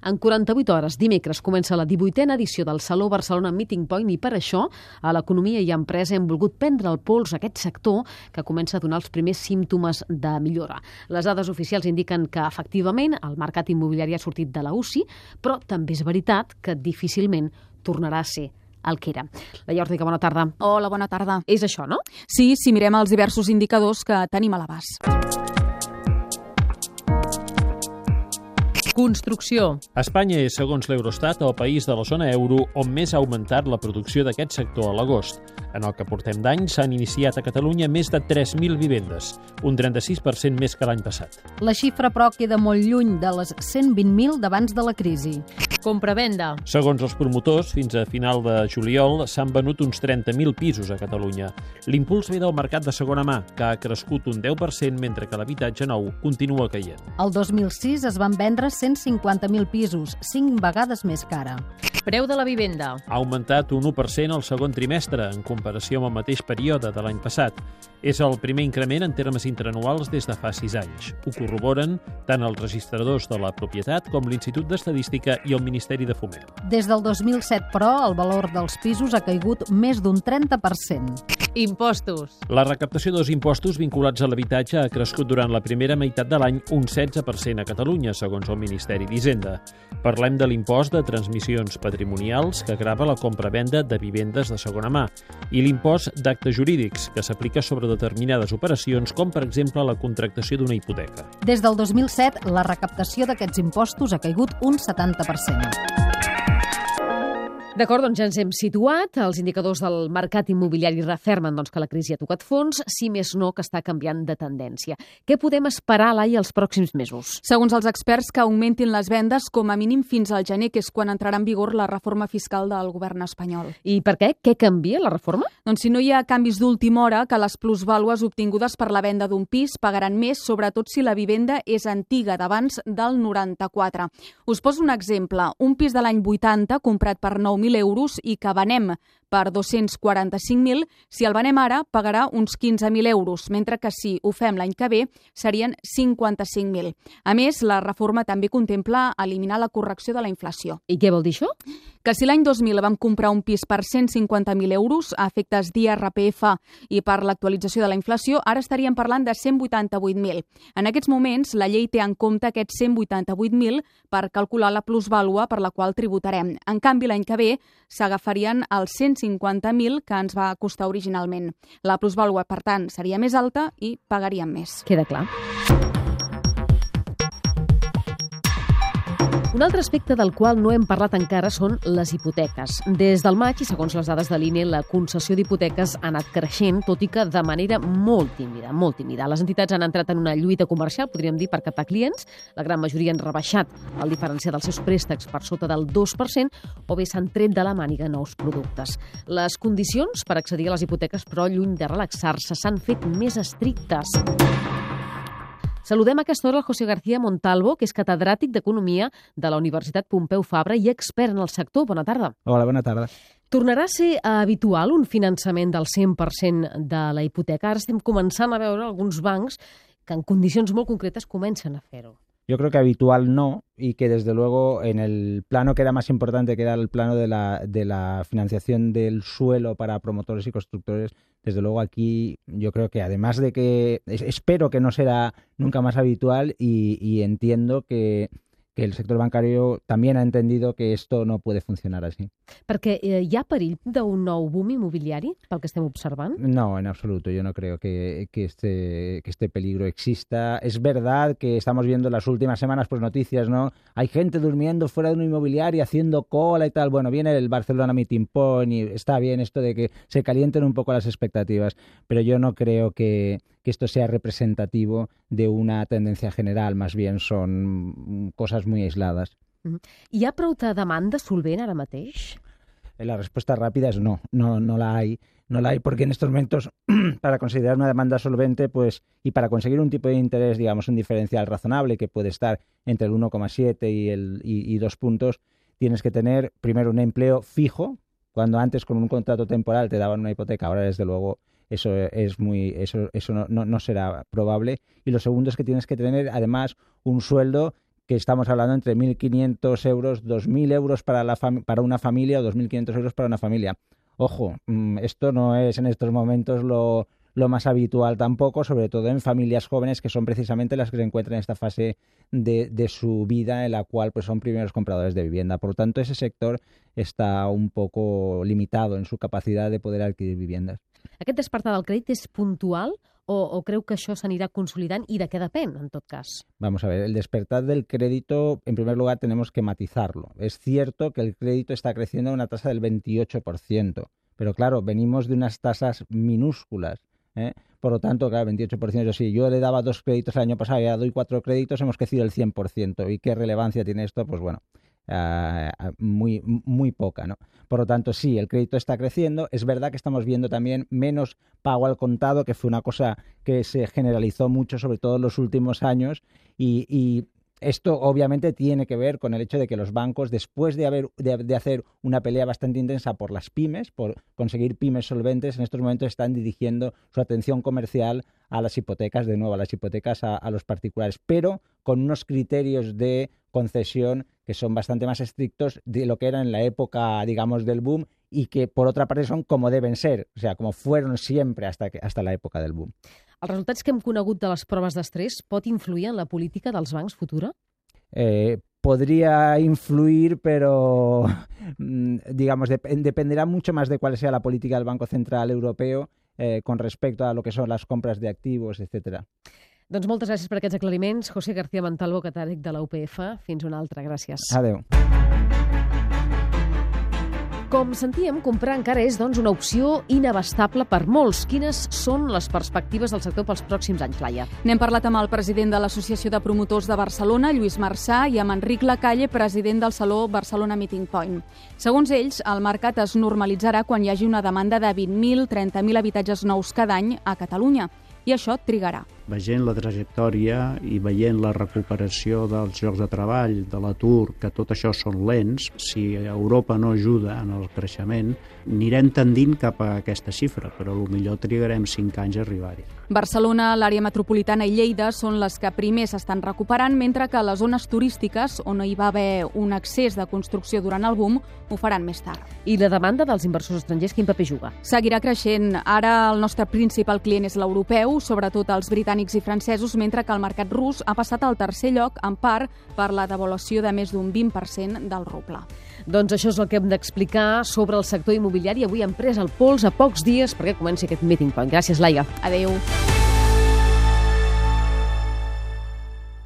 En 48 hores, dimecres, comença la 18a edició del Saló Barcelona Meeting Point i per això a l'Economia i Empresa hem volgut prendre el pols a aquest sector que comença a donar els primers símptomes de millora. Les dades oficials indiquen que efectivament el mercat immobiliari ha sortit de la UCI, però també és veritat que difícilment tornarà a ser el que era. La Iòrdica, bona tarda. Hola, bona tarda. És això, no? Sí, si mirem els diversos indicadors que tenim a l'abast. Construcció. Espanya és, segons l'Eurostat, el país de la zona euro on més ha augmentat la producció d'aquest sector a l'agost. En el que portem d'any s'han iniciat a Catalunya més de 3.000 vivendes, un 36% més que l'any passat. La xifra, però, queda molt lluny de les 120.000 d'abans de la crisi. Compra-venda. Segons els promotors, fins a final de juliol s'han venut uns 30.000 pisos a Catalunya. L'impuls ve del mercat de segona mà, que ha crescut un 10%, mentre que l'habitatge nou continua caient. El 2006 es van vendre 150.000 pisos, 5 vegades més cara. Preu de la vivenda. Ha augmentat un 1% al segon trimestre, en comparació amb el mateix període de l'any passat. És el primer increment en termes interanuals des de fa 6 anys. Ho corroboren tant els registradors de la propietat com l'Institut d'Estadística i el Ministeri de Foment. Des del 2007, però, el valor dels pisos ha caigut més d'un 30%. Impostos. La recaptació dels impostos vinculats a l'habitatge ha crescut durant la primera meitat de l'any un 16% a Catalunya, segons el Ministeri d'Hisenda. Parlem de l'impost de transmissions patrimonials que grava la compra-venda de vivendes de segona mà i l'impost d'actes jurídics que s'aplica sobre determinades operacions com, per exemple, la contractació d'una hipoteca. Des del 2007, la recaptació d'aquests impostos ha caigut un 70%. D'acord, doncs ja ens hem situat. Els indicadors del mercat immobiliari refermen doncs, que la crisi ha tocat fons, si més no que està canviant de tendència. Què podem esperar, Lai, els pròxims mesos? Segons els experts, que augmentin les vendes com a mínim fins al gener, que és quan entrarà en vigor la reforma fiscal del govern espanyol. I per què? Què canvia la reforma? Doncs si no hi ha canvis d'última hora, que les plusvàlues obtingudes per la venda d'un pis pagaran més, sobretot si la vivenda és antiga, d'abans del 94. Us poso un exemple. Un pis de l'any 80, comprat per 9.000 euros i que venem per 245.000, si el venem ara pagarà uns 15.000 euros, mentre que si ho fem l'any que ve serien 55.000. A més, la reforma també contempla eliminar la correcció de la inflació. I què vol dir això? Que si l'any 2000 vam comprar un pis per 150.000 euros a efectes d'IRPF i per l'actualització de la inflació, ara estaríem parlant de 188.000. En aquests moments, la llei té en compte aquests 188.000 per calcular la plusvàlua per la qual tributarem. En canvi, l'any que ve s'agafarien els 150.000 que ens va costar originalment. La plusvàlua, per tant, seria més alta i pagaríem més. Queda clar. Un altre aspecte del qual no hem parlat encara són les hipoteques. Des del maig, i segons les dades de l'INE, la concessió d'hipoteques ha anat creixent, tot i que de manera molt tímida, molt tímida. Les entitats han entrat en una lluita comercial, podríem dir, per captar clients. La gran majoria han rebaixat el diferencial dels seus préstecs per sota del 2% o bé s'han tret de la màniga nous productes. Les condicions per accedir a les hipoteques, però, lluny de relaxar-se, s'han fet més estrictes. Saludem a aquesta hora el José García Montalvo, que és catedràtic d'Economia de la Universitat Pompeu Fabra i expert en el sector. Bona tarda. Hola, bona tarda. Tornarà a ser habitual un finançament del 100% de la hipoteca? Ara estem començant a veure alguns bancs que en condicions molt concretes comencen a fer-ho. Yo creo que habitual no y que desde luego en el plano que era más importante, que era el plano de la, de la financiación del suelo para promotores y constructores, desde luego aquí yo creo que además de que espero que no será nunca más habitual y, y entiendo que, que el sector bancario también ha entendido que esto no puede funcionar así. Perquè eh, hi ha perill d'un nou boom immobiliari, pel que estem observant? No, en absoluto. Yo no creo que, que, este, que este peligro exista. Es verdad que estamos viendo en las últimas semanas pues noticias, ¿no? Hay gente durmiendo fuera de un inmobiliario, haciendo cola y tal. Bueno, viene el Barcelona Meeting Point y está bien esto de que se calienten un poco las expectativas, pero yo no creo que, que esto sea representativo de una tendencia general, más bien son cosas muy aisladas. Hi ha prou de demanda solvent ara mateix? La respuesta rápida es no, no, no la hay. No la hay porque en estos momentos, para considerar una demanda solvente, pues, y para conseguir un tipo de interés, digamos, un diferencial razonable que puede estar entre el 1,7 y, el, y, y dos puntos, tienes que tener primero un empleo fijo, cuando antes con un contrato temporal te daban una hipoteca, ahora desde luego eso es muy eso eso no, no, no será probable y lo segundo es que tienes que tener además un sueldo que estamos hablando entre 1.500 euros, 2.000 euros para, la para una familia o 2.500 euros para una familia. Ojo, mm, esto no es en estos momentos lo, lo más habitual tampoco, sobre todo en familias jóvenes que son precisamente las que se encuentran en esta fase de, de, su vida en la cual pues, son primeros compradores de vivienda. Por lo tanto, ese sector está un poco limitado en su capacidad de poder adquirir viviendas. Aquest despertar del crèdit és puntual o, o creu que això s'anirà consolidant i de què depèn, en tot cas? Vamos a ver, el despertar del crédito, en primer lugar, tenemos que matizarlo. Es cierto que el crédito está creciendo a una tasa del 28%, pero claro, venimos de unas tasas minúsculas. ¿Eh? Por lo tanto, claro, 28%, yo sí, yo le daba dos créditos el año pasado y ahora doy cuatro créditos, hemos crecido el 100%. ¿Y qué relevancia tiene esto? Pues bueno, Uh, muy, muy poca. ¿no? Por lo tanto, sí, el crédito está creciendo. Es verdad que estamos viendo también menos pago al contado, que fue una cosa que se generalizó mucho, sobre todo en los últimos años, y esto obviamente tiene que ver con el hecho de que los bancos, después de, haber, de, hacer una pelea bastante intensa por las pymes, por conseguir pymes solventes, en estos momentos están dirigiendo su atención comercial a las hipotecas, de nuevo, a las hipotecas a, a los particulares, pero con unos criterios de concesión que son bastante más estrictos de lo que era en la época, digamos, del boom y que, por otra parte, son como deben ser, o sea, como fueron siempre hasta, que, hasta la època del boom. Els resultats que hem conegut de les proves d'estrès pot influir en la política dels bancs futura? Eh, podría influir, pero digamos, dep dependerá mucho más de cuál sea la política del Banco Central Europeo eh, con respecto a lo que son las compras de activos, etcétera. Doncs moltes gràcies per aquests aclariments. José García Montalvo, catàleg de la UPF. Fins una altra. Gràcies. Adeu. Com sentíem, comprar encara és doncs, una opció inabastable per molts. Quines són les perspectives del sector pels pròxims anys, Laia? N'hem parlat amb el president de l'Associació de Promotors de Barcelona, Lluís Marçà, i amb Enric Lacalle, president del Saló Barcelona Meeting Point. Segons ells, el mercat es normalitzarà quan hi hagi una demanda de 20.000, 30.000 habitatges nous cada any a Catalunya i això trigarà. Veient la trajectòria i veient la recuperació dels llocs de treball, de l'atur, que tot això són lents, si Europa no ajuda en el creixement, anirem tendint cap a aquesta xifra, però millor trigarem 5 anys a arribar-hi. Barcelona, l'àrea metropolitana i Lleida són les que primer s'estan recuperant, mentre que les zones turístiques, on hi va haver un excés de construcció durant el boom, ho faran més tard. I la demanda dels inversors estrangers, quin paper juga? Seguirà creixent. Ara el nostre principal client és l'europeu, sobretot els britànics i francesos, mentre que el mercat rus ha passat al tercer lloc, en part per la devaluació de més d'un 20% del ruble. Doncs això és el que hem d'explicar sobre el sector immobiliari. Avui hem pres el pols a pocs dies perquè comenci aquest meeting point. Gràcies, Laia. Adeu.